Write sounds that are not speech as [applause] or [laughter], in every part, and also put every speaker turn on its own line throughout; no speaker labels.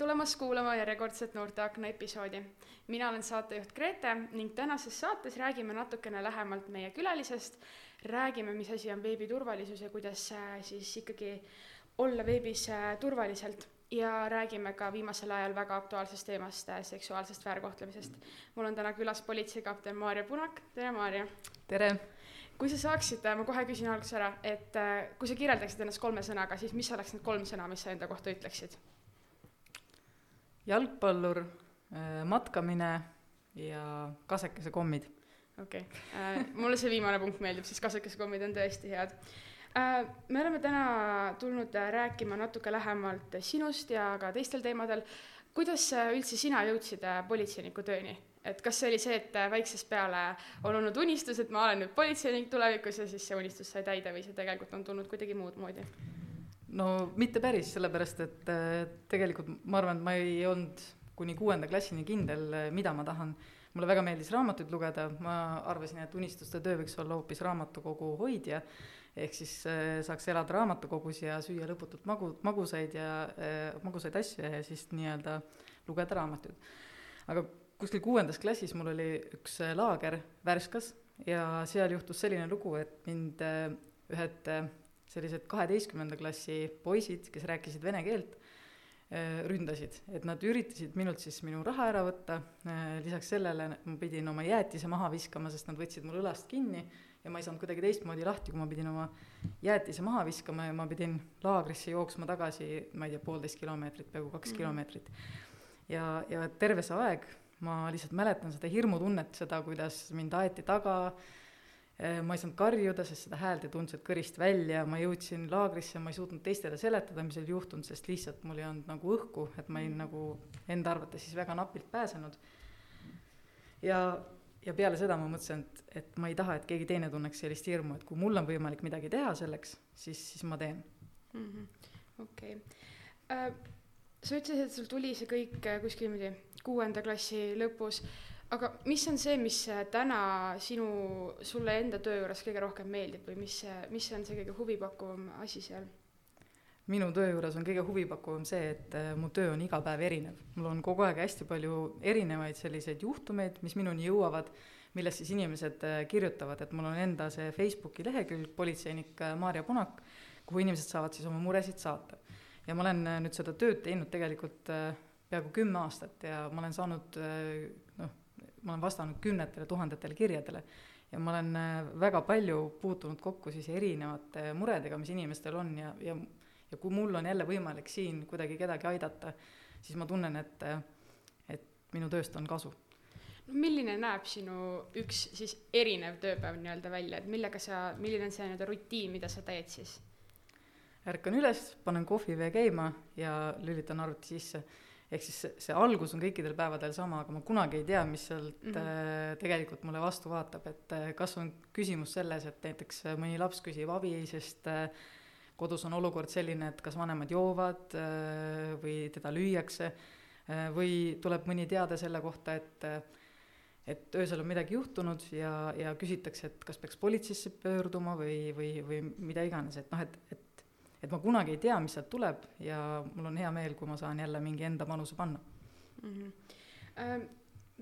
tulemast kuulama järjekordset Noorteakna episoodi. mina olen saatejuht Grete ning tänases saates räägime natukene lähemalt meie külalisest, räägime, mis asi on veebiturvalisus ja kuidas äh, siis ikkagi olla veebis äh, turvaliselt ja räägime ka viimasel ajal väga aktuaalsest teemast, äh, seksuaalsest väärkohtlemisest. mul on täna külas politseikapten Maarja Punak, tere Maarja!
tere!
kui sa saaksid, ma kohe küsin alguses ära, et kui sa kirjeldaksid ennast kolme sõnaga, siis mis oleks need kolm sõna, mis sa enda kohta ütleksid?
Jalgpallur, äh, matkamine ja kasekese kommid.
okei okay. äh,, mulle see viimane punkt meeldib, siis kasekese kommid on tõesti head äh,. me oleme täna tulnud rääkima natuke lähemalt sinust ja ka teistel teemadel. kuidas üldse sina jõudsid politseiniku tööni? et kas see oli see, et väiksest peale on olnud unistus, et ma olen nüüd politseinik tulevikus ja siis see unistus sai täide või see tegelikult on tulnud kuidagi muud moodi?
No mitte päris, sellepärast et äh, tegelikult ma arvan, et ma ei olnud kuni kuuenda klassini kindel, äh, mida ma tahan. mulle väga meeldis raamatuid lugeda, ma arvasin, et unistuste töö võiks olla hoopis raamatukogu hoidja, ehk siis äh, saaks elada raamatukogus ja süüa lõputult magu, magusaid ja magusaid asju ja siis nii-öelda lugeda raamatuid. aga kuskil kuuendas klassis mul oli üks laager Värskas ja seal juhtus selline lugu, et mind ühed sellised kaheteistkümnenda klassi poisid, kes rääkisid vene keelt, äh, ründasid, et nad üritasid minult siis minu raha ära võtta, äh, lisaks sellele ma pidin oma jäätise maha viskama, sest nad võtsid mul õlast kinni ja ma ei saanud kuidagi teistmoodi lahti, kui ma pidin oma jäätise maha viskama ja ma pidin laagrisse jooksma tagasi, ma ei tea, poolteist kilomeetrit, peaaegu kaks mm -hmm. kilomeetrit. ja, ja terve see aeg ma lihtsalt mäletan seda hirmutunnet, seda, kuidas mind aeti taga, Äh, ma ei saanud karjuda, sest seda häält ei tulnud sealt kõrist välja, ma jõudsin laagrisse, ma ei suutnud teistele seletada, mis oli juhtunud, sest lihtsalt mul ei olnud nagu õhku, et ma olin nagu enda arvates siis väga napilt pääsenud. ja, ja peale seda ma mõtlesin, et, et ma ei taha, et keegi teine tunneks sellist hirmu, et kui mul on võimalik midagi teha selleks, siis, siis ma teen.
Mhm. okei. Äh, sa ütlesid, et sul tuli see kõik äh, kuskil niimoodi kuuenda klassi lõpus aga mis on see, mis äh, täna sinu, sulle enda töö juures kõige rohkem meeldib või mis, mis on see kõige huvipakkuvam asi seal?
minu töö juures on kõige huvipakkuvam see, et äh, mu töö on iga päev erinev. mul on kogu aeg hästi palju erinevaid selliseid juhtumeid, mis minuni jõuavad, millest siis inimesed äh, kirjutavad, et mul on enda see Facebooki lehekülg, politseinik Maarja Punak, kuhu inimesed saavad siis oma muresid saata. ja ma olen nüüd seda tööd teinud tegelikult peaaegu kümme aastat ja ma olen saanud ma olen vastanud kümnetele tuhandetele kirjadele ja ma olen äh, väga palju puutunud kokku siis erinevate muredega, mis inimestel on ja, ja ja kui mul on jälle võimalik siin kuidagi kedagi aidata, siis ma tunnen, et, et minu tööst on kasu.
no milline näeb sinu üks siis erinev tööpäev nii-öelda välja, et millega sa, milline on see nii-öelda rutiin, mida sa teed siis?
ärkan üles, panen kohvivee käima ja lülitan arvuti sisse ehk siis see, see algus on kõikidel päevadel sama, aga ma kunagi ei tea, mis sealt mm -hmm. tegelikult mulle vastu vaatab, et äh, kas on küsimus selles, et näiteks äh, mõni laps küsib abi, sest kodus on olukord selline, et kas vanemad joovad või teda lüüakse, või tuleb mõni teade selle kohta, et et öösel on midagi juhtunud ja, ja küsitakse, et kas peaks politseisse pöörduma või, või, või mida iganes, et noh, et, et et ma kunagi ei tea, mis sealt tuleb ja mul on hea meel, kui ma saan jälle mingi enda panuse panna
mm. -hmm.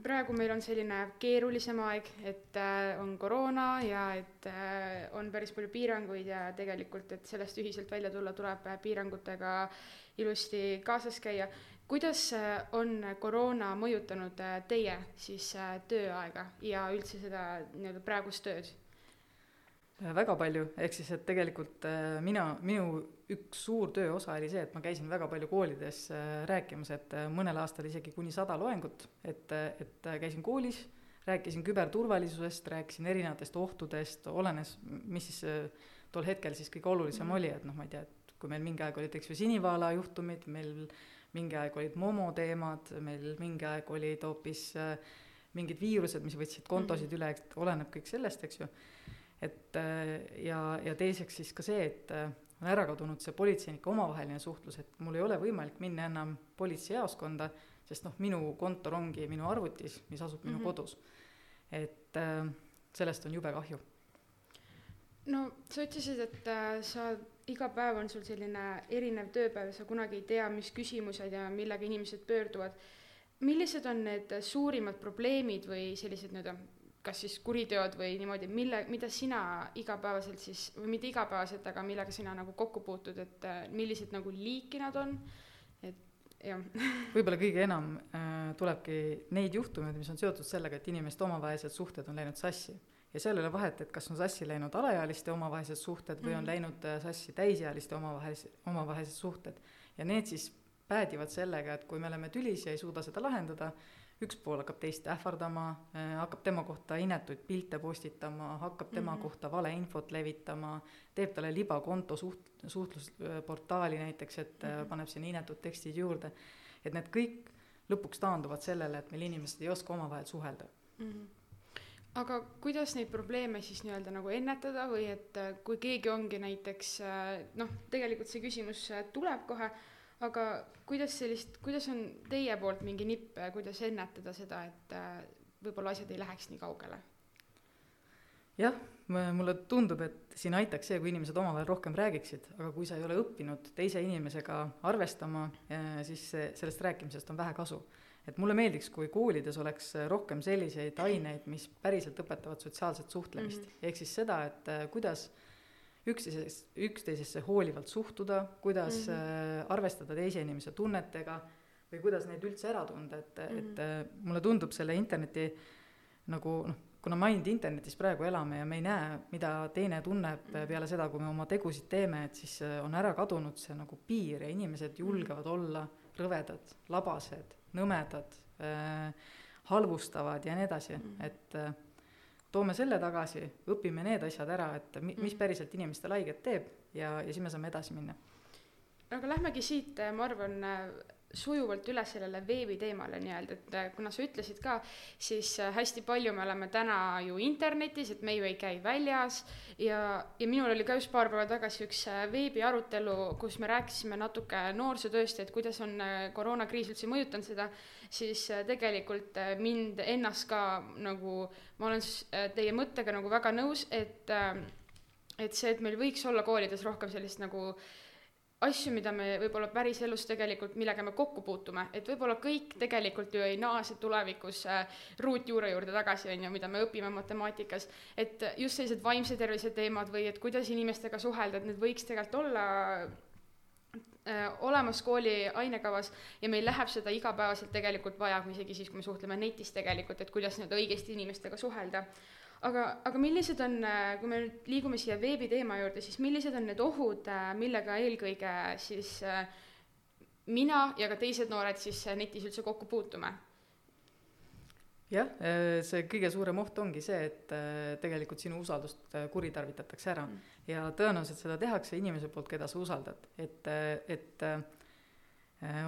praegu meil on selline keerulisem aeg, et äh, on koroona ja et äh, on päris palju piiranguid ja tegelikult, et sellest ühiselt välja tulla, tuleb piirangutega ilusti kaasas käia. kuidas on koroona mõjutanud teie siis tööaega ja üldse seda nii-öelda praegust tööd?
Äh, väga palju, ehk siis, et tegelikult äh, mina, minu üks suur töö osa oli see, et ma käisin väga palju koolides äh, rääkimas, et mõnel aastal isegi kuni sada loengut, et, et käisin koolis, rääkisin küberturvalisusest, rääkisin erinevatest ohtudest, olenes, mis siis tol hetkel siis kõige olulisem oli, et noh, ma ei tea, et kui meil mingi aeg olid, eks ju, sinivaala juhtumid, meil mingi aeg olid momo teemad, meil mingi aeg olid hoopis mingid viirused, mis võtsid kontosid -hmm. üle, oleneb kõik sellest, eks ju et äh, ja, ja teiseks siis ka see, et äh, on ära kadunud see politseinike omavaheline suhtlus, et mul ei ole võimalik minna enam politseijaoskonda, sest noh, minu kontor ongi minu arvutis, mis asub minu mm -hmm. kodus. et äh, sellest on jube kahju.
no sa ütlesid, et sa iga päev on sul selline erinev tööpäev sa kunagi ei tea, mis küsimused ja millega inimesed pöörduvad. millised on need suurimad probleemid või sellised nii-öelda kas siis kuriteod või niimoodi, mille, mida sina igapäevaselt siis, või mitte igapäevaselt, aga millega sina nagu kokku puutud, et äh, millised nagu liiki nad on, et jah. [laughs]
võib-olla kõige enam äh, tulebki neid juhtumeid, mis on seotud sellega, et inimeste omavahelised suhted on läinud sassi. ja seal ei ole vahet, et kas on sassi läinud alaealiste omavahelised suhted või mm -hmm. on mhm. läinud äh, sassi täisealiste omavahelised, omavahelised suhted. ja need siis päädivad sellega, et kui me oleme tülis ja ei suuda seda lahendada, üks pool hakkab teist ähvardama, äh, hakkab tema kohta inetuid pilte postitama, hakkab tema mm -hmm. kohta valeinfot levitama, teeb talle libakonto suht-, suhtlusportaali näiteks, et mm -hmm. paneb sinna inetud tekstid juurde. et need kõik lõpuks taanduvad sellele, et meil inimesed ei oska omavahel suhelda mm. -hmm
aga kuidas neid probleeme siis nii-öelda nagu ennetada või et äh, kui keegi ongi näiteks noh, tegelikult see küsimus tuleb kohe, aga kuidas sellist, kuidas on teie poolt mingi nipp, kuidas ennetada seda, et äh, võib-olla asjad ei läheks nii kaugele?
jah, mulle tundub, et siin aitaks see, kui inimesed omavahel rohkem räägiksid, aga kui sa ei ole õppinud teise inimesega arvestama, äh, siis sellest rääkimisest on vähe kasu. et mulle meeldiks, kui koolides oleks rohkem selliseid aineid, mis päriselt õpetavad sotsiaalset suhtlemist mm, -hmm. ehk siis seda, et äh, kuidas äh, üksteisest, üksteisesse hoolivalt suhtuda, kuidas mm -hmm. arvestada teise inimese tunnetega või kuidas neid üldse ära tunda, et mm, -hmm. et äh, mulle tundub selle interneti nagu noh, kuna me ainult internetis praegu elame ja me ei näe, mida teine tunneb -hmm. peale seda, kui me oma tegusid teeme, et siis on ära kadunud see nagu piir ja inimesed mhm. julgevad olla rõvedad, labased, nõmedad äh,, halvustavad ja nii edasi et äh, toome selle tagasi, õpime need asjad ära, et mi-, mis mm. päriselt inimestele haiget teeb ja, ja siis me saame edasi minna.
aga lähmegi siit, ma arvan, sujuvalt üle sellele veebiteemale nii-öelda, et äh, kuna sa ütlesid ka, siis äh, hästi palju me oleme täna ju internetis, et me ju ei käi väljas. Ja, ja minul oli ka just paar päeva tagasi üks äh, veebiarutelu, kus me rääkisime natuke noorsootööst, et kuidas on koroonakriis üldse mõjutanud seda, siis tegelikult mind ennast ka nagu, ma olen teie mõttega nagu väga nõus, et et see, et meil võiks olla koolides rohkem sellist nagu äh, asju, mida me võib-olla päriselus tegelikult, millega me kokku puutume, et võib-olla kõik tegelikult ju ei naase tulevikus äh, ruutjuure juurde tagasi, on ju, mida me õpime matemaatikas. et just sellised vaimse tervise teemad või et kuidas inimestega suhelda, et need võiks tegelikult olla äh, olemas kooli ainekavas ja meil läheb seda igapäevaselt tegelikult vaja, isegi siis, kui me suhtleme netis tegelikult, et kuidas nii-öelda õigesti inimestega suhelda aga, aga millised on, äh, kui me nüüd liigume siia veebiteema juurde, siis millised on need ohud, äh, millega eelkõige siis äh, mina ja ka teised noored siis netis üldse kokku puutume?
jah, see kõige suurem oht ongi see, et tegelikult sinu usaldust kuritarvitatakse ära mm. ja tõenäoliselt seda tehakse inimese poolt, keda sa usaldad, et, et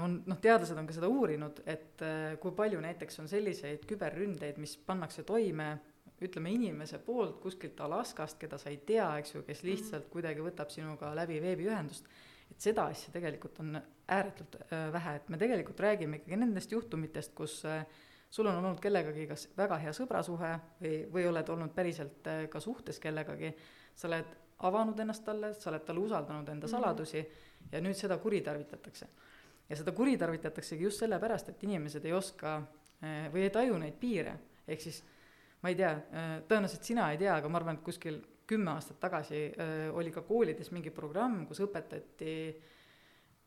on noh, teadlased on ka seda uurinud, et kui palju näiteks on selliseid küberründeid, mis pannakse toime ütleme, inimese poolt kuskilt Alaskast, keda sa ei tea, eks ju, kes lihtsalt mhm. kuidagi võtab sinuga läbi veebiühendust, et seda asja tegelikult on ääretult äh, vähe, et me tegelikult räägime ikkagi nendest juhtumitest, kus äh, sul on olnud kellegagi kas väga hea sõbrasuhe või, või oled olnud päriselt äh, ka suhtes kellegagi, sa oled avanud ennast talle, sa oled talle usaldanud enda mhm. saladusi mm -hmm. ja nüüd seda kuritarvitatakse. ja seda kuritarvitataksegi just sellepärast, et inimesed ei oska või ei taju neid piire, ehk siis ma ei tea, äh, tõenäoliselt sina ei tea, aga ma arvan, et kuskil kümme aastat tagasi äh, oli ka koolides mingi programm, kus õpetati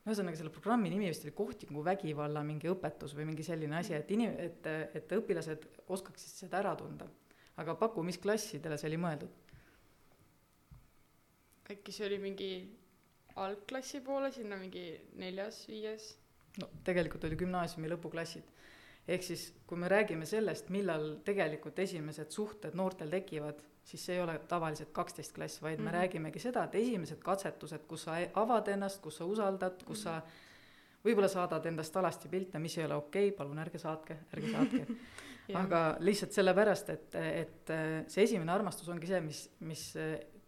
ühesõnaga, selle programmi nimi vist oli kohtingu vägivalla mingi õpetus või mingi selline asi, et inim-, et, et õpilased oskaksid seda ära tunda. aga paku, mis klassidele see oli mõeldud?
äkki see oli mingi algklassi poole, sinna mingi neljas, viies?
no tegelikult oli gümnaasiumi lõpuklassid ehk siis, kui me räägime sellest, millal tegelikult esimesed suhted noortel tekivad, siis see ei ole tavaliselt kaksteist klass, vaid mm -hmm. me mhm. räägimegi seda, et esimesed katsetused, kus sa avad ennast, kus sa usaldad, kus mm -hmm. sa võib-olla saadad endast alasti pilte, mis ei ole okei okay,, palun ärge saatke, ärge saatke [laughs] aga lihtsalt sellepärast, et, et see esimene armastus ongi see, mis, mis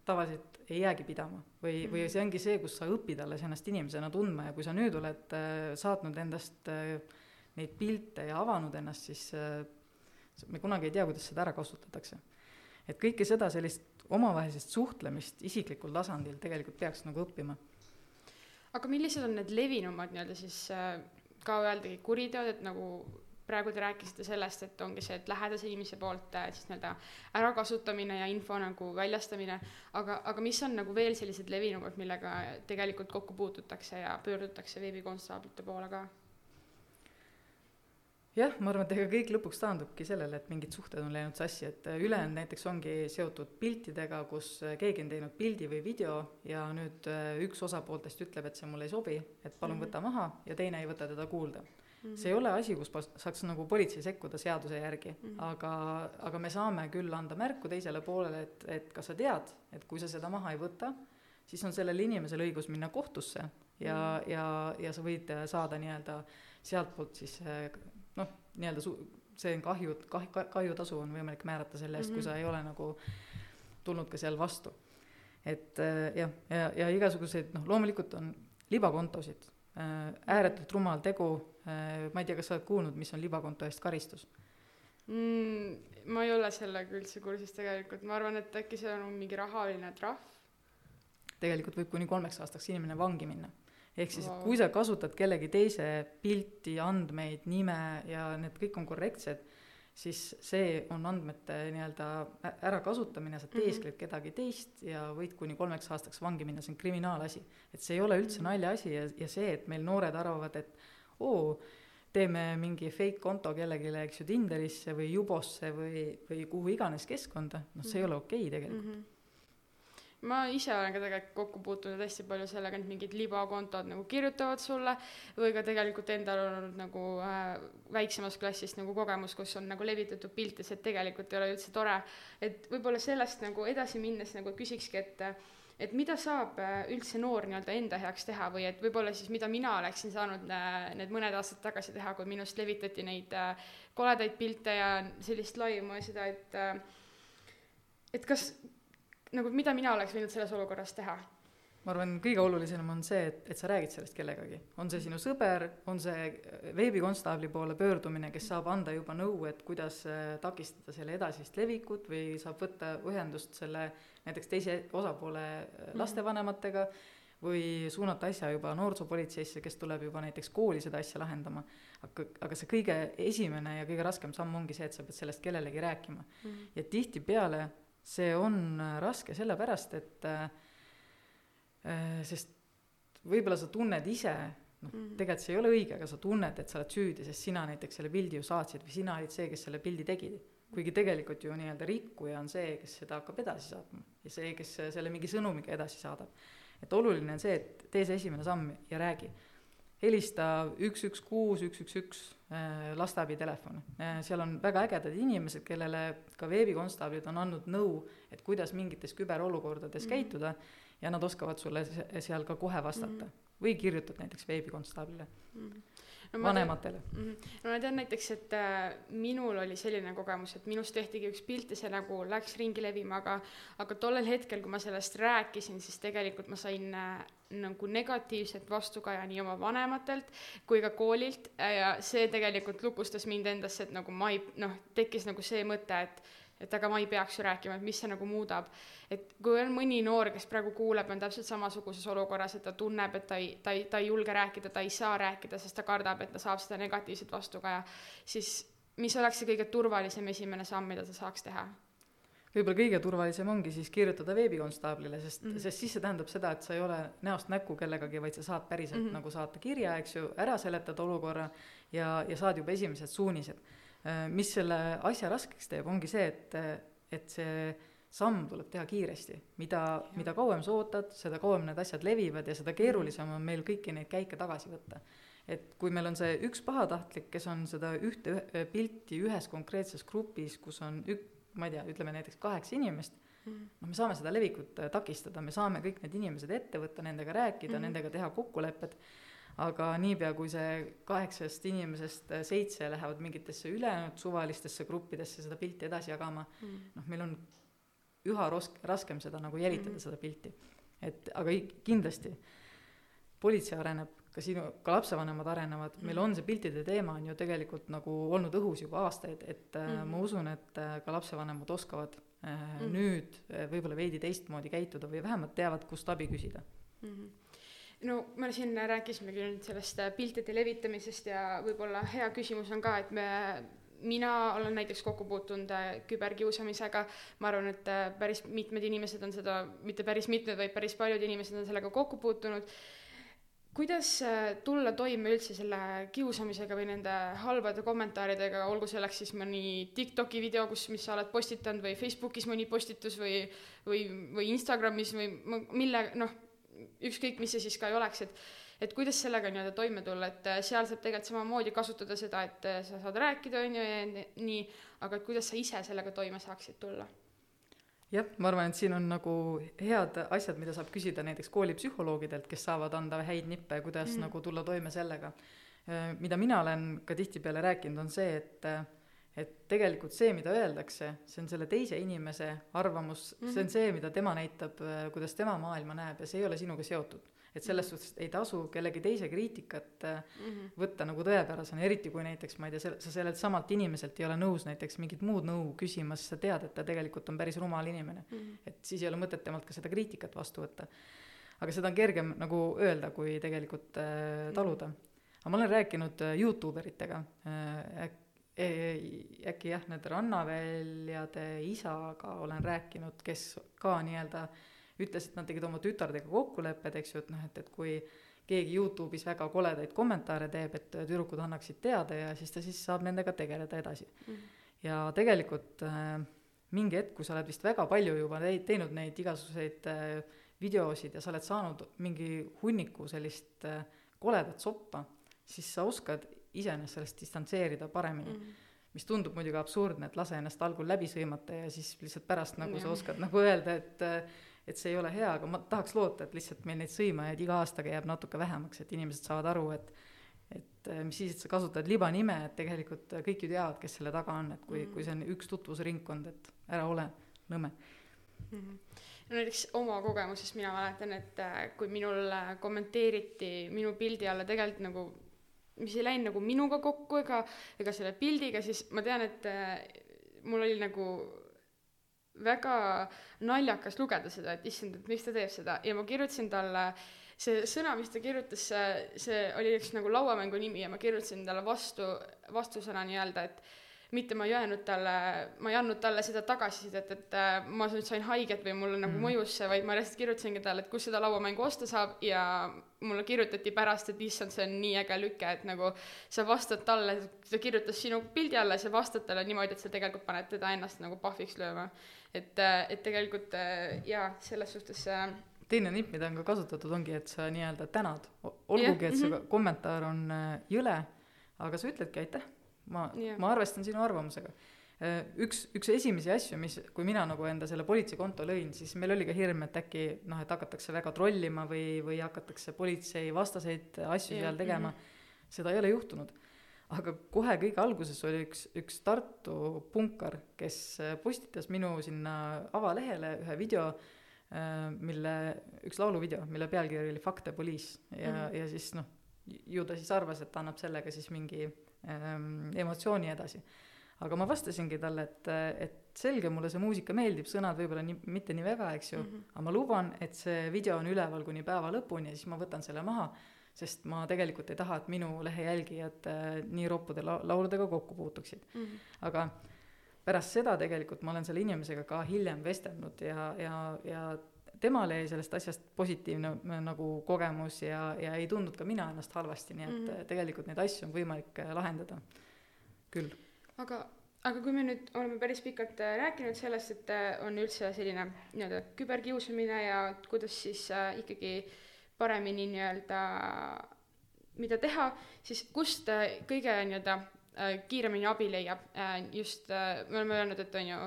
tavaliselt ei jäägi pidama või, või mhm. see ongi see, kus sa õpid alles ennast inimesena tundma ja kui sa nüüd oled äh, saatnud endast äh, neid pilte ja avanud ennast, siis äh, me kunagi ei tea, kuidas seda ära kasutatakse. et kõike seda sellist omavahelist suhtlemist isiklikul tasandil tegelikult peaks nagu õppima.
aga millised on need levinumad nii-öelda siis äh, ka öeldagi kuriteod, et nagu praegu te rääkisite sellest, et ongi see, et lähedase inimese poolt äh, siis nii-öelda ärakasutamine ja info nagu väljastamine, aga, aga mis on nagu veel sellised levinumad, millega tegelikult kokku puututakse ja pöördutakse veebikonstaablite poole ka?
Jah, ma arvan, et ega kõik lõpuks taandubki sellele, et mingid suhted on läinud sassi, et äh, ülejäänud näiteks ongi seotud piltidega, kus äh, keegi on teinud pildi või video ja nüüd üks osapooltest ütleb, et see mulle ei sobi, et palun mm. võta maha ja teine ei võta teda kuulda Mm -hmm. see ei ole asi, kus saaks nagu politsei sekkuda seaduse järgi mm, -hmm. aga, aga me saame küll anda märku teisele poolele, et, et kas sa tead, et kui sa seda maha ei võta, siis on sellel inimesel õigus minna kohtusse ja mm, -hmm. ja, ja sa võid saada nii-öelda sealtpoolt siis noh, nii-öelda su-, see on kahju, kah-, kahjutasu on võimalik määrata selle eest mm, -hmm. kui sa ei ole nagu tulnud ka seal vastu. et jah, ja, ja, ja igasuguseid noh, loomulikult on libakontosid Äh, ääretult rumal tegu, äh, ma ei tea, kas sa oled kuulnud, mis on libakonto eest karistus
mm,? ma ei ole sellega üldse kursis tegelikult, ma arvan, et äkki see on mingi rahaline trahv.
tegelikult võib kuni kolmeks aastaks inimene vangi minna. Ehk siis wow., kui sa kasutad kellegi teise pilti, andmeid, nime ja need kõik on korrektsed siis see on andmete nii-öelda ärakasutamine, sa teeskled mm -hmm. kedagi teist ja võid kuni kolmeks aastaks vangi minna, see on kriminaalasi. et see ei ole üldse mhm. naljaasi ja, ja see, et meil noored arvavad, et oo, teeme mingi fake konto kellelegi, eks ju, Tinderisse või Jubosse või, või kuhu iganes keskkonda, noh, see ei mhm. ole okei okay tegelikult mm. -hmm
ma ise olen ka tegelikult kokku puutunud hästi palju sellega, et mingid libakontod nagu kirjutavad sulle või ka tegelikult endal on olnud nagu äh, väiksemast klassist nagu kogemus, kus on nagu levitatud pilte, see tegelikult ei ole üldse tore. et võib-olla sellest nagu edasi minnes nagu küsikski, et et mida saab äh, üldse noor nii-öelda enda heaks teha või et võib-olla siis mida mina oleksin saanud äh, need mõned aastad tagasi teha, kui minust levitati neid äh, koledaid pilte ja sellist laimu ja seda, et et kas nagu mida mina oleks võinud selles olukorras teha?
ma arvan, kõige olulisem on see, et, et sa räägid sellest kellegagi. on see sinu sõber, on see veebikonstaabli poole pöördumine, kes saab anda juba nõu, et kuidas äh, takistada selle edasist levikut või saab võtta ühendust selle näiteks teise osapoole äh, mhm. lastevanematega või suunata asja juba noorsoopolitseisse, kes tuleb juba näiteks kooli seda asja lahendama. aga, aga see kõige esimene ja kõige raskem samm ongi see, et sa pead sellest kellelegi rääkima mm. -hmm. ja tihtipeale see on äh, raske sellepärast, et äh, äh, sest võib-olla sa tunned ise, noh mm -hmm., tegelikult see ei ole õige, aga sa tunned, et sa oled süüdi, sest sina näiteks selle pildi ju saatsid või sina olid see, kes selle pildi tegi. kuigi tegelikult ju nii-öelda rikkuja on see, kes seda hakkab edasi saatma ja see, kes selle mingi sõnumiga edasi saadab. et oluline on see, et tee see esimene samm ja räägi helista üks, üks, kuus, üks, üks, üks äh, lasteabi telefon. Äh, seal on väga ägedad inimesed, kellele ka veebikonstaablid on andnud nõu, et kuidas mingites küberolukordades mm käituda ja nad oskavad sulle seal ka kohe vastata mm. või kirjutad näiteks veebikonstaablile mm. No vanematele.
Mhm. no ma tean näiteks, et äh, minul oli selline kogemus, et minust tehtigi üks pilt ja see nagu läks ringi levima, aga aga tollel hetkel, kui ma sellest rääkisin, siis tegelikult ma sain äh, nagu negatiivset vastukaja nii oma vanematelt kui ka koolilt ja see tegelikult lukustas mind endasse, et nagu ma ei noh, tekkis nagu see mõte, et et aga ma ei peaks ju rääkima, et mis see nagu muudab. et kui on mõni noor, kes praegu kuuleb, on täpselt samasuguses olukorras, et ta tunneb, et ta ei, ta ei, ta ei julge rääkida, ta ei saa rääkida, sest ta kardab, et ta saab seda negatiivset vastukaja, siis mis oleks see kõige turvalisem esimene samm, mida ta saaks teha?
võib-olla kõige turvalisem ongi siis kirjutada veebikonstaablile, sest mm, -hmm. sest siis see tähendab seda, et sa ei ole näost näkku kellegagi, vaid sa saad päriselt mm -hmm. nagu saata kirja, eks ju, ära seletada olukorra ja, ja saad juba esimesed suunised mis selle asja raskeks teeb, ongi see, et, et see samm tuleb teha kiiresti. mida, mida kauem sa ootad, seda kauem need asjad levivad ja seda keerulisem on meil kõiki neid käike tagasi võtta. et kui meil on see üks pahatahtlik, kes on seda ühte pilti ühes konkreetses grupis, kus on ük-, ma ei tea, ütleme näiteks kaheksa inimest mm., noh, me saame seda levikut äh, takistada, me saame kõik need inimesed ette võtta, nendega rääkida mm, -hmm. nendega teha kokkulepped aga niipea, kui see kaheksast inimesest seitse lähevad mingitesse ülejäänud suvalistesse gruppidesse seda pilti edasi jagama mm., noh, meil on üha rosk-, raskem seda nagu jälitada mm., seda pilti. et aga kindlasti politsei areneb ka sinu, ka lapsevanemad arenevad mm, -hmm. meil on see piltide teema on ju tegelikult nagu olnud õhus juba aastaid, et mm -hmm. ma usun, et ka lapsevanemad oskavad mm -hmm. nüüd võib-olla veidi teistmoodi käituda või vähemalt teavad, kust abi küsida mm. -hmm
no me siin rääkisimegi nüüd sellest piltide levitamisest ja võib-olla hea küsimus on ka, et me mina olen näiteks kokku puutunud äh, küberkiusamisega, ma arvan, et äh, päris mitmed inimesed on seda, mitte päris mitmed, vaid päris paljud inimesed on sellega kokku puutunud. kuidas äh, tulla toime üldse selle kiusamisega või nende halbade kommentaaridega, olgu selleks siis mõni TikToki video, kus, mis sa oled postitanud või Facebookis mõni postitus või, või, või Instagramis või mille, noh, ükskõik, mis see siis ka ei oleks, et et kuidas sellega nii-öelda toime tulla, et äh, seal saab tegelikult samamoodi kasutada seda, et äh, sa saad rääkida, on ju, ja nii, aga et kuidas sa ise sellega toime saaksid tulla?
jah, ma arvan, et siin on nagu head asjad, mida saab küsida näiteks koolipsühholoogidelt, kes saavad anda häid nippe, kuidas mm. nagu tulla toime sellega. Äh, mida mina olen ka tihtipeale rääkinud, on see, et et tegelikult see, mida öeldakse, see on selle teise inimese arvamus mm, -hmm. see on mhm. see, mida tema näitab, kuidas tema maailma näeb ja see ei ole sinuga seotud et selles suhtes ei tasu kellegi teise kriitikat mm -hmm. võtta nagu tõepärasena, eriti kui näiteks ma ei tea, sa sellelt samalt inimeselt ei ole nõus näiteks mingit muud nõu küsima, siis sa tead, et ta tegelikult on päris rumal inimene mm. -hmm. et siis ei ole mõtet temalt ka seda kriitikat vastu võtta. aga seda on kergem nagu öelda, kui tegelikult äh, taluda. aga ma olen rääkinud äh, Youtube eritega äh, äh, äkki jah, need rannaväljade isaga olen rääkinud, kes ka nii-öelda ütles, et nad tegid oma tütardega kokkulepped, eks ju, et noh, et, et kui keegi Youtube'is väga koledaid kommentaare teeb, et tüdrukud annaksid teada ja siis ta siis saab nendega tegeleda edasi mm. ja tegelikult äh, mingi hetk, kui sa oled vist väga palju juba teinud neid igasuguseid äh, videosid ja sa oled saanud mingi hunniku sellist äh, koledat soppa, siis sa oskad iseenesest sellest distantseerida paremini mm. -hmm mis tundub muidugi absurdne, et lase ennast algul läbi sõimata ja siis lihtsalt pärast nagu ja. sa oskad nagu öelda, et et see ei ole hea, aga ma tahaks loota, et lihtsalt meil neid sõimajaid iga aastaga jääb natuke vähemaks, et inimesed saavad aru, et et äh, mis siis, et sa kasutad libanime, et tegelikult kõik ju teavad, kes selle taga on, et kui mm, -hmm. kui see on üks tutvusringkond, et ära ole nõme mm.
-hmm no näiteks oma kogemusest mina mäletan, et äh, kui minul kommenteeriti minu pildi alla tegelikult nagu, mis ei läinud nagu minuga kokku ega, ega selle pildiga, siis ma tean, et mul oli nagu väga naljakas lugeda seda, et issand, et miks ta teeb seda. Ja ma kirjutasin talle see sõna, mis ta kirjutas, see, see oli üks nagu lauamängu nimi ja ma kirjutasin talle vastu, vastusõna nii-öelda, et mitte ma ei öelnud talle, ma ei andnud talle seda tagasisidet, et äh, ma nüüd sain haiget või mulle nagu mm. mõjus see, vaid ma lihtsalt kirjutasingi talle, et kus seda lauamängu osta saab ja mulle kirjutati pärast, et issand, see on nii äge lüke, et nagu sa vastad talle, ta kirjutas sinu pildi alla sa vastad talle niimoodi, et sa tegelikult paned teda ennast nagu pahviks lööma et, äh, et tegelikult äh, jaa, selles suhtes äh,
teine nipp, mida on ka kasutatud, ongi, et sa nii-öelda tänad, olgugi, et see -hmm. kommentaar on jõle, aga sa ütledki aitäh, ma yeah., ma arvestan sinu arvamusega. üks, üks esimesi asju, mis, kui mina nagu enda selle politseikonto lõin, siis meil oli ka hirm, et äkki noh, et hakatakse väga trollima või, või hakatakse politseivastaseid asju yeah. seal tegema mm. -hmm. seda ei ole juhtunud aga kohe kõige alguses oli üks, üks Tartu punkar, kes äh, postitas minu sinna avalehele ühe video, äh, mille, üks lauluvideo, mille pealkiri oli Fuck the police ja mm, -hmm. ja siis noh, ju ta siis arvas, et ta annab sellega siis mingi emotsiooni edasi. aga ma vastasingi talle, et, et selge, mulle see muusika meeldib, sõnad võib-olla nii, mitte nii väga, eks ju mm, -hmm. aga ma luban, et see video on üleval kuni päeva lõpuni ja siis ma võtan selle maha sest ma tegelikult ei taha, et minu lehe jälgijad äh, nii roppude la-, lauludega kokku puutuksid mm. -hmm. aga pärast seda tegelikult ma olen selle inimesega ka hiljem vestelnud ja, ja, ja temale jäi sellest asjast positiivne äh, nagu kogemus ja, ja ei tundnud ka mina ennast halvasti, nii et mm -hmm. tegelikult neid asju on võimalik äh, lahendada küll.
aga, aga kui me nüüd oleme päris pikalt rääkinud sellest, et on üldse selline nii-öelda küberkiusamine ja kuidas siis äh, ikkagi äh, paremini nii-öelda, mida teha, siis kust äh, kõige nii-öelda äh, kiiremini abi leiab, äh, just me oleme öelnud, et on ju,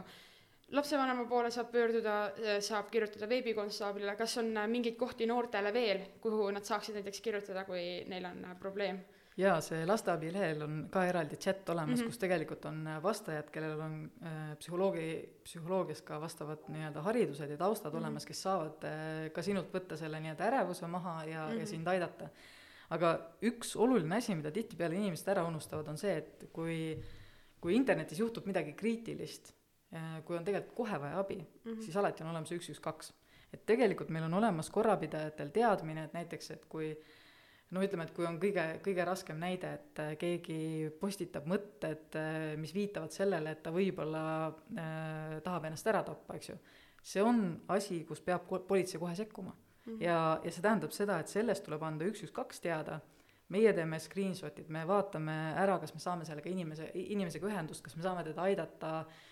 lapsevanema poole saab pöörduda, saab kirjutada veebikonstaablile, kas on mingeid kohti noortele veel, kuhu nad saaksid näiteks kirjutada, kui neil on probleem?
jaa, see lasteabi lehel on ka eraldi chat olemas mm, -hmm. kus tegelikult on äh, vastajad, kellel on äh, psühholoogi, psühholoogias ka vastavad nii-öelda haridused ja taustad mm -hmm. olemas, kes saavad äh, ka sinult võtta selle nii-öelda ärevuse maha ja mm, -hmm. ja mhm. sind aidata. aga üks oluline asi, mida tihtipeale inimesed ära unustavad, on see, et kui, kui internetis juhtub midagi kriitilist, kui on tegelikult kohe vaja abi mm, -hmm. siis alati on olemas üks, üks, kaks. et tegelikult meil on olemas korrapidajatel teadmine, et näiteks, et kui no ütleme, et kui on kõige, kõige raskem näide, et äh, keegi postitab mõtted, äh, mis viitavad sellele, et ta võib-olla äh, tahab ennast ära tappa, eks ju, see on asi, kus peab politsei kohe sekkuma mm. -hmm. ja, ja see tähendab seda, et sellest tuleb anda üks, üks, kaks teada, meie teeme screenshot'id, me vaatame ära, kas me saame sellega inimese, inimesega ühendust, kas me saame teda aidata äh,,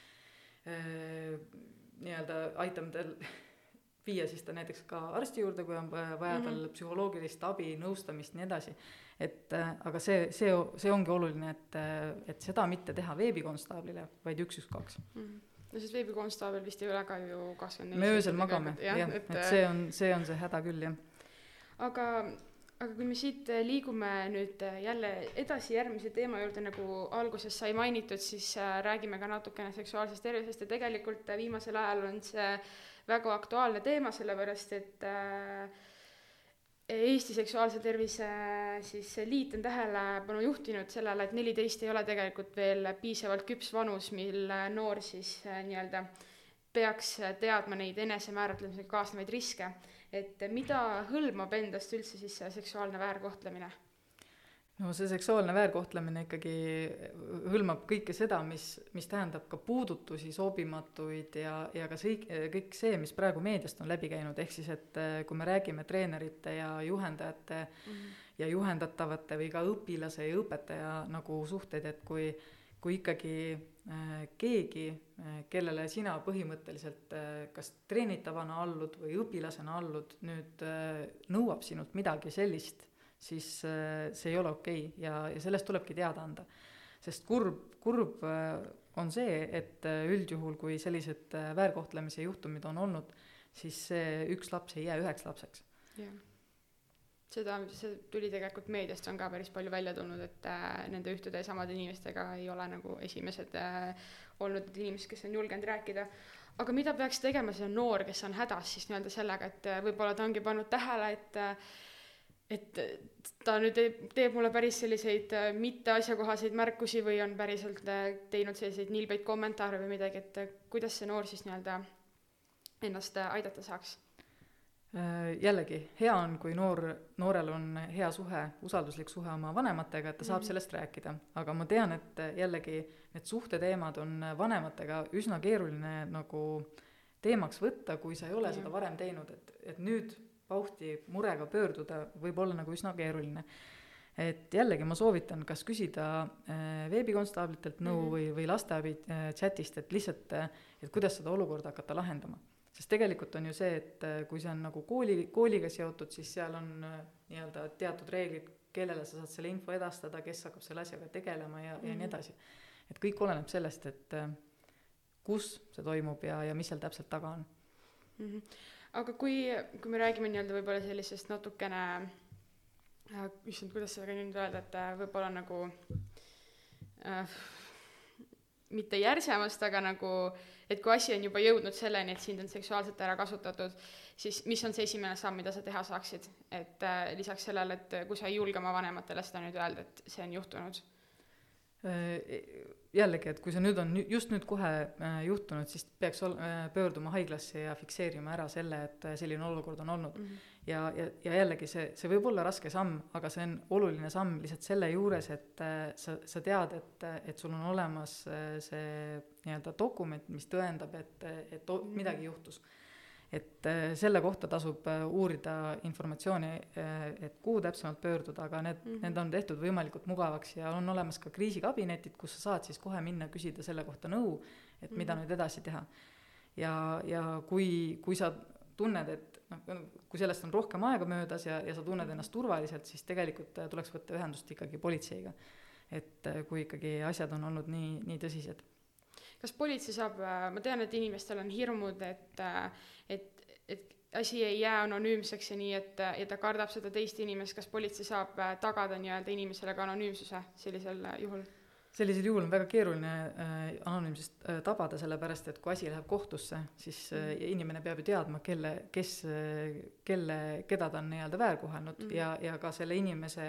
nii-öelda aitame tal [laughs] viia siis ta näiteks ka arsti juurde, kui on vaja mm -hmm. tal mhm. psühholoogilist abi, nõustamist, nii edasi. et äh, aga see, see, see ongi oluline, et, äh, et seda mitte teha veebikonstaablile, vaid üks, üks, kaks mm. -hmm
no sest veebikonstaabel vist ei ole ka ju kakskümmend
neli me öösel magame, jah, et see on, see on see häda küll, jah.
aga, aga kui me siit liigume nüüd jälle edasi järgmise teema juurde, nagu alguses sai mainitud, siis äh, räägime ka natukene seksuaalsest tervisest ja tegelikult viimasel ajal on see väga aktuaalne teema, sellepärast et äh, Eesti Seksuaalse Tervise siis liit on tähelepanu juhtinud sellele, et neliteist ei ole tegelikult veel piisavalt küps vanus, mil noor siis äh, nii-öelda peaks teadma neid enesemääratlemisega kaasnevaid riske. et mida hõlmab endast üldse siis see seksuaalne väärkohtlemine
no see seksuaalne väärkohtlemine ikkagi hõlmab kõike seda, mis, mis tähendab ka puudutusi, sobimatuid ja, ja ka see, kõik see, mis praegu meediast on läbi käinud, ehk siis et eh, kui me räägime treenerite ja juhendajate mm -hmm. ja juhendatavate või ka õpilase ja õpetaja nagu suhteid, et kui kui ikkagi äh, keegi äh,, kellele sina põhimõtteliselt äh, kas treenitavana allud või õpilasena allud, nüüd nõuab sinult midagi sellist, siis see ei ole okei okay ja, ja sellest tulebki teada anda. sest kurb, kurb on see, et üldjuhul, kui sellised väärkohtlemise juhtumid on olnud, siis see üks laps ei jää üheks lapseks.
jah. Seda, see tuli tegelikult meediast on ka päris palju välja tulnud, et äh, nende ühtede ja samade inimestega ei ole nagu esimesed äh, olnud need inimesed, kes on julgenud rääkida aga mida peaks tegema see noor, kes on hädas siis nii-öelda sellega, et võib-olla ta ongi pannud tähele, et et ta nüüd teeb, teeb mulle päris selliseid äh, mitte asjakohaseid märkusi või on päriselt äh, teinud selliseid nilbeid kommentaare või midagi, et äh, kuidas see noor siis nii-öelda ennast aidata saaks?
Jällegi, hea on, kui noor, noorel on hea suhe, usalduslik suhe oma vanematega, et ta saab mm -hmm. sellest rääkida, aga ma tean, et jällegi need suhteteemad on vanematega üsna keeruline nagu teemaks võtta, kui sa ei ole mm -hmm. seda varem teinud, et, et nüüd pauhti murega pöörduda võib olla nagu üsna keeruline. et jällegi ma soovitan kas küsida äh, veebikonstaablitelt nõu mm -hmm. või, või lasteabi äh, chatist, et lihtsalt, äh, et kuidas seda olukorda hakata lahendama. Sest tegelikult on ju see, et kui see on nagu kooli, kooliga seotud, siis seal on nii-öelda teatud reeglid, kellele sa saad selle info edastada, kes hakkab selle asjaga tegelema ja mm, -hmm. ja nii mhm. edasi. et kõik oleneb sellest, et kus see toimub ja, ja mis seal täpselt taga on
mm. -hmm aga kui, kui me räägime nii-öelda võib-olla sellisest natukene äh,, issand, kuidas seda nüüd öelda, et äh, võib-olla nagu äh, mitte järsemast, aga nagu, et kui asi on juba jõudnud selleni, et sind on seksuaalselt ära kasutatud, siis mis on see esimene samm, mida sa teha saaksid? et äh, lisaks sellele, et kui sa ei julge oma vanematele seda nüüd öelda, et see on juhtunud
Äh, jällegi, et kui see nüüd on just nüüd kohe äh, juhtunud, siis peaks ol-, äh, pöörduma haiglasse ja fikseerima ära selle, et selline olukord on olnud mm. -hmm. Ja, ja, ja jällegi see, see võib olla raske samm, aga see on oluline samm lihtsalt selle juures, et sa, sa tead, et, et sul on olemas see nii-öelda dokument, mis tõendab, et, et midagi juhtus et äh, selle kohta tasub äh, uurida informatsiooni, äh, et kuhu täpsemalt pöörduda, aga need mm, -hmm. need on tehtud võimalikult mugavaks ja on olemas ka kriisikabinetid, kus sa saad siis kohe minna küsida selle kohta nõu, et mida mm -hmm. nüüd edasi teha. ja, ja kui, kui sa tunned, et noh, kui sellest on rohkem aega möödas ja, ja sa tunned ennast turvaliselt, siis tegelikult tuleks võtta ühendust ikkagi politseiga. et kui ikkagi asjad on olnud nii, nii tõsised
kas politsei saab, äh, ma tean, et inimestel on hirmud, et, äh, et, et asi ei jää anonüümseks ja nii, et, ja ta kardab seda teist inimest, kas politsei saab äh, tagada nii-öelda inimesele ka anonüümsuse sellisel juhul?
Sellisel juhul on väga keeruline äh, anonüümsust äh, tabada, sellepärast et kui asi läheb kohtusse, siis äh,
Mhm.
inimene peab ju teadma, kelle, kes äh,, kelle, keda ta on nii-öelda väärkohelnud mm. -hmm. ja, ja ka selle inimese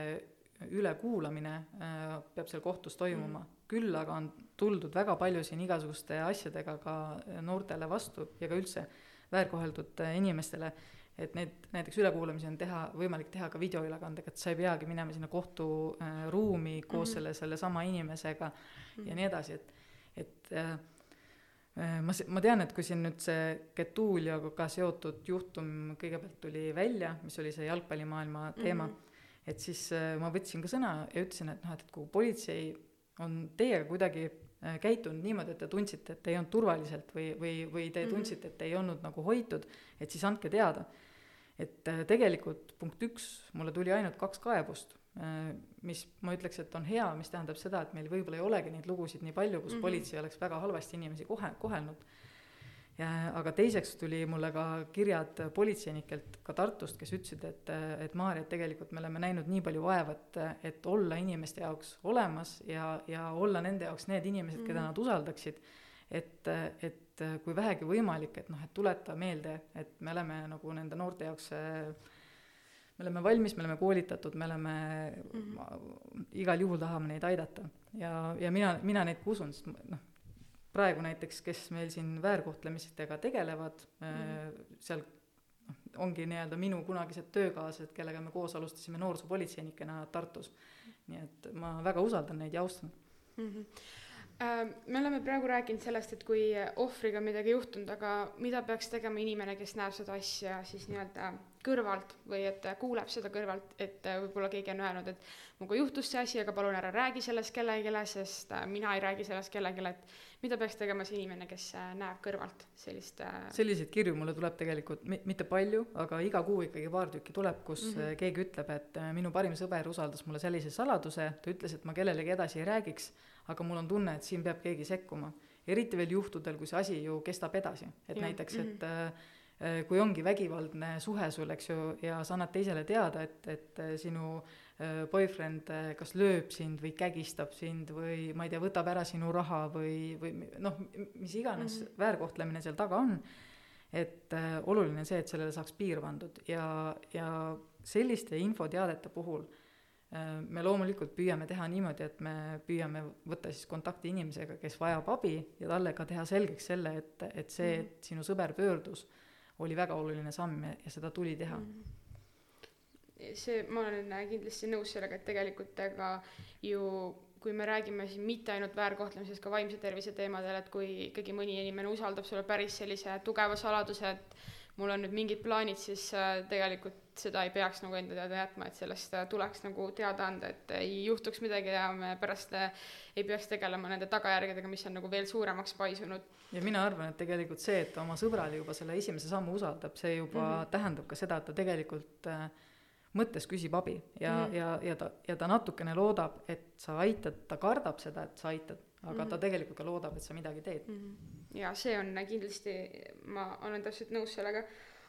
ülekuulamine äh, peab seal kohtus toimuma mm.
Mhm.
küll aga on tuldud väga palju siin igasuguste asjadega ka noortele vastu ja ka üldse väärkoheldud äh, inimestele, et need näiteks ülekuulamisi on teha, võimalik teha ka videoülekandega, et sa ei peagi minema sinna kohturuumi koos mm
Mhm.
-hmm. selle, sellesama inimesega ja nii edasi, et, et äh, ma, ma tean, et kui siin nüüd see Getulioga seotud juhtum kõigepealt tuli välja, mis oli see jalgpallimaailma teema mm,
Mhm.
-hmm. et siis äh, ma võtsin ka sõna ja ütlesin, et noh, et, et kui politsei on teiega kuidagi äh, käitunud niimoodi, et te tundsite, et ei olnud turvaliselt või, või, või te
Mhm.
tundsite, et ei olnud nagu hoitud, et siis andke teada. Et äh, tegelikult punkt üks, mulle tuli ainult kaks kaebust, äh, mis ma ütleks, et on hea, mis tähendab seda, et meil võib-olla ei olegi neid lugusid nii palju, kus mm. -hmm. politsei oleks väga halvasti inimesi kohe, kohelnud. ja aga teiseks tuli mulle ka kirjad politseinikelt ka Tartust, kes ütlesid, et, et Maarja, et tegelikult me oleme näinud nii palju vaeva, et, et olla inimeste jaoks olemas ja, ja olla nende jaoks need inimesed, keda
Mhm.
nad usaldaksid. et, et kui vähegi võimalik, et noh, et tuleta meelde, et me oleme nagu nende noorte jaoks äh, me oleme valmis, me oleme koolitatud, me oleme
Mhm.
mm. igal juhul tahame neid aidata ja, ja mina, mina neid ka usun, sest noh, praegu näiteks, kes meil siin väärkohtlemistega tegelevad mm,
Mhm.
-hmm. seal noh, ongi nii-öelda minu kunagised töökaaslased, kellega me koos alustasime noorsoopolitseinikena Tartus. nii et ma väga usaldan neid ja austan.
mm. -hmm. Me oleme praegu rääkinud sellest, et kui ohvriga midagi juhtunud, aga mida peaks tegema inimene, kes näeb seda asja siis nii-öelda kõrvalt või et kuuleb seda kõrvalt, et võib-olla keegi on öelnud, et minuga juhtus see asi, aga palun ära räägi sellest kellelegi, sest mina ei räägi sellest kellelegi, et mida peaks tegema see inimene, kes näeb kõrvalt sellist
selliseid kirju mulle tuleb tegelikult mi-, mitte palju, aga iga kuu ikkagi paar tükki tuleb, kus mm -hmm. keegi ütleb, et äh, minu parim sõber usaldas mulle sellise saladuse, ta ütles, et ma kellelegi edasi ei räägiks, aga mul on tunne, et siin peab keegi sekkuma. eriti veel juhtudel, kui see asi ju kestab edasi, et ja. näiteks, et äh, kui ongi vägivaldne suhe sul, eks ju, ja sa annad teisele teada, et, et sinu boyfriend kas lööb sind või kägistab sind või ma ei tea, võtab ära sinu raha või, või noh, mis iganes mm -hmm. väärkohtlemine seal taga on, et äh, oluline on see, et sellele saaks piir pandud ja, ja selliste infoteadete puhul äh, me loomulikult püüame teha niimoodi, et me püüame võtta siis kontakti inimesega, kes vajab abi ja talle ka teha selgeks selle, et, et see, et sinu sõber pöördus, oli väga oluline samm ja, ja seda tuli teha mm. -hmm
see, ma olen kindlasti nõus sellega, et tegelikult ega ju kui me räägime siin mitte ainult väärkohtlemisest, ka vaimse tervise teemadel, et kui ikkagi mõni inimene usaldab sulle päris sellise tugeva saladuse, et mul on nüüd mingid plaanid, siis äh, tegelikult seda ei peaks nagu enda teada jätma, et sellest äh, tuleks nagu teada anda, et ei juhtuks midagi ja me pärast äh, ei peaks tegelema nende tagajärgedega, mis on nagu veel suuremaks paisunud.
ja mina arvan, et tegelikult see, et oma sõbrale juba selle esimese sammu usaldab, see juba mm -hmm. tähendab ka seda, et ta tegelikult äh, mõttes küsib abi ja mm, -hmm. ja, ja ta, ja ta natukene loodab, et sa aitad, ta kardab seda, et sa aitad, aga mm -hmm. ta tegelikult ka loodab, et sa midagi teed
mm. -hmm. ja see on kindlasti, ma olen täpselt nõus sellega,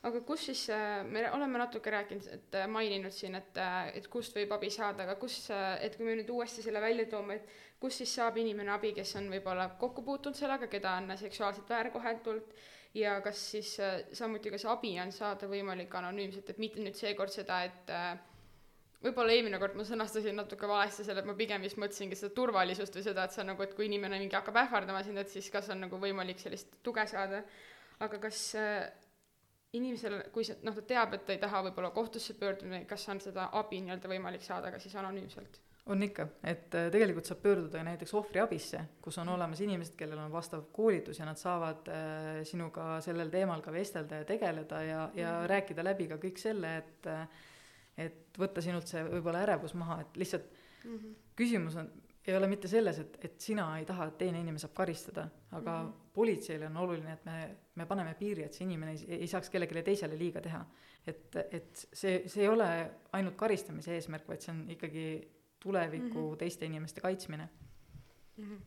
aga kus siis, me oleme natuke rääkinud, et maininud siin, et, et kust võib abi saada, aga kus, et kui me nüüd uuesti selle välja toome, et kus siis saab inimene abi, kes on võib-olla kokku puutunud sellega, keda on seksuaalselt väärkoheldult ja kas siis samuti, kas abi on saada võimalik anonüümselt, et mitte nüüd seekord seda, et võib-olla eelmine kord ma sõnastasin natuke valesti selle, et ma pigem vist mõtlesingi seda turvalisust või seda, et on nagu, et kui inimene mingi hakkab ähvardama sind, et siis kas on nagu võimalik sellist tuge saada. aga kas äh, inimesel, kui see, noh, ta teab, et ta ei taha võib-olla kohtusse pöörduda, kas on seda abi nii-öelda võimalik saada ka siis anonüümselt?
on ikka, et tegelikult saab pöörduda näiteks ohvriabisse, kus on olemas inimesed, kellel on vastav koolitus ja nad saavad äh, sinuga sellel teemal ka vestelda ja tegeleda ja, ja mm. rääkida läbi ka kõik selle, et et võtta sinult see võib-olla ärevus maha, et lihtsalt mm -hmm. küsimus on, ei ole mitte selles, et, et sina ei taha, et teine inimene saab karistada, aga mm -hmm. politseile on oluline, et me, me paneme piiri, et see inimene ei, ei saaks kellelegi teisele liiga teha. et, et see, see ei ole ainult karistamise eesmärk, vaid see on ikkagi tuleviku mm -hmm. teiste inimeste kaitsmine
mm. -hmm.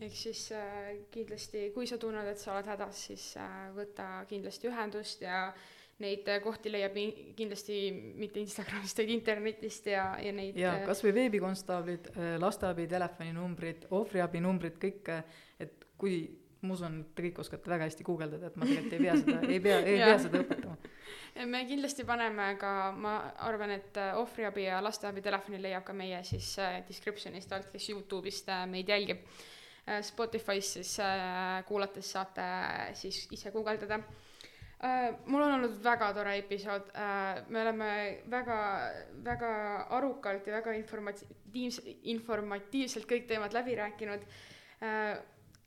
ehk siis äh, kindlasti, kui sa tunned, et sa oled hädas, siis äh, võta kindlasti ühendust ja neid äh, kohti leiab kindlasti mitte Instagramist, vaid internetist ja, ja neid
ja
äh,
kas või veebikonstaablid, lasteabi telefoninumbrid, ohvriabinumbrid, kõik, et kui ma usun, te kõik oskate väga hästi guugeldada, et ma tegelikult ei pea seda, ei pea, ei pea [laughs] seda õpetama.
me kindlasti paneme ka, ma arvan, et äh, ohvriabi ja lasteabi telefoni leiab ka meie siis äh, description'ist alt, kes Youtube'ist äh, meid jälgib. Spotify's siis äh, kuulates saate äh, siis ise guugeldada. Mul on olnud väga tore episood, me oleme väga, väga arukalt ja väga informatiivs-, informatiivselt kõik teemad läbi rääkinud.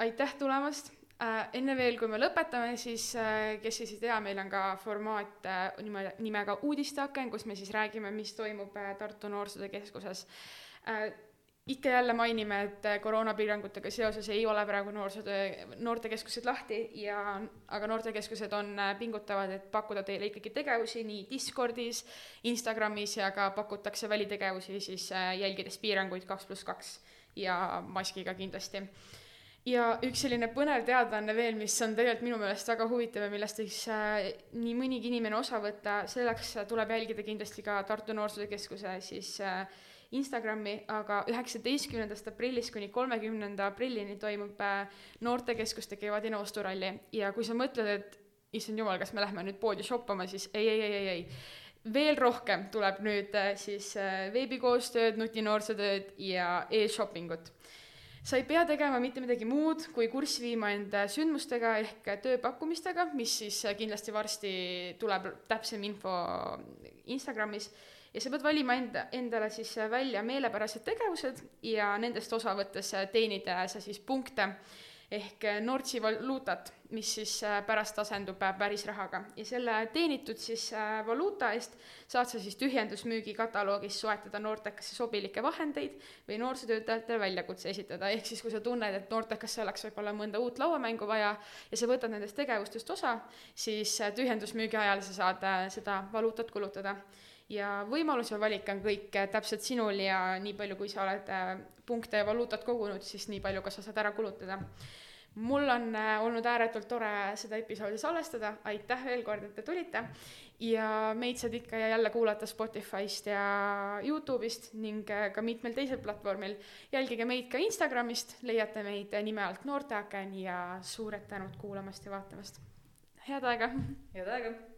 aitäh tulemast äh, enne veel, kui me lõpetame, siis äh, kes siis ei tea, meil on ka formaat äh, nime, nimega Uudisteaken, kus me siis räägime, mis toimub äh, Tartu Noorsootöö Keskuses äh,. Ikka jälle mainime, et äh, koroonapiirangutega seoses ei ole praegu noorsootöö, noortekeskused lahti ja, aga noortekeskused on äh,, pingutavad, et pakkuda teile ikkagi tegevusi nii Discordis, Instagramis ja ka pakutakse välitegevusi siis äh, jälgides piiranguid kaks pluss kaks ja maskiga kindlasti. Ja üks selline põnev teadaanne veel, mis on tegelikult minu meelest väga huvitav ja millest võiks nii mõnigi inimene osa võtta, selleks tuleb jälgida kindlasti ka Tartu Noorsootöö Keskuse siis äh, Instagrami, aga üheksateistkümnendast aprillist kuni kolmekümnenda aprillini toimub äh, noortekeskuste kevadine osturalli. Ja kui sa mõtled, et issand jumal, kas me lähme nüüd poodi shoppama, siis ei, ei, ei, ei, ei. Veel rohkem tuleb nüüd äh, siis äh, veebikoostööd, nutinoorsootööd ja e-shoppingut. Sa ei pea tegema mitte midagi muud, kui kurssi viima end sündmustega ehk tööpakkumistega, mis siis kindlasti varsti tuleb täpsem info Instagramis ja sa pead valima enda, endale siis välja meelepärased tegevused ja nendest osa võttes teenida sa siis punkte ehk Nordsi valuutat, mis siis pärast asendub päris rahaga ja selle teenitud siis valuuta eest saad sa siis tühjendusmüügi kataloogis soetada noortekasse sobilikke vahendeid või noorsootöötajatele väljakutse esitada, ehk siis kui sa tunned, et noortekasse oleks võib-olla mõnda uut lauamängu vaja ja sa võtad nendest tegevustest osa, siis tühjendusmüügi ajal sa saad seda valuutat kulutada ja võimalus ja valik on kõik täpselt sinul ja nii palju, kui sa oled punkte ja valuutat kogunud, siis nii palju, ka sa saad ära kulutada mul on olnud ääretult tore seda episoodi salvestada, aitäh veel kord, et te tulite ja meid saad ikka ja jälle kuulata Spotify'st ja Youtube'ist ning ka mitmel teisel platvormil. jälgige meid ka Instagramist, leiate meid nime alt Noorteaken ja suured tänud kuulamast ja vaatamast. head aega!
head aega!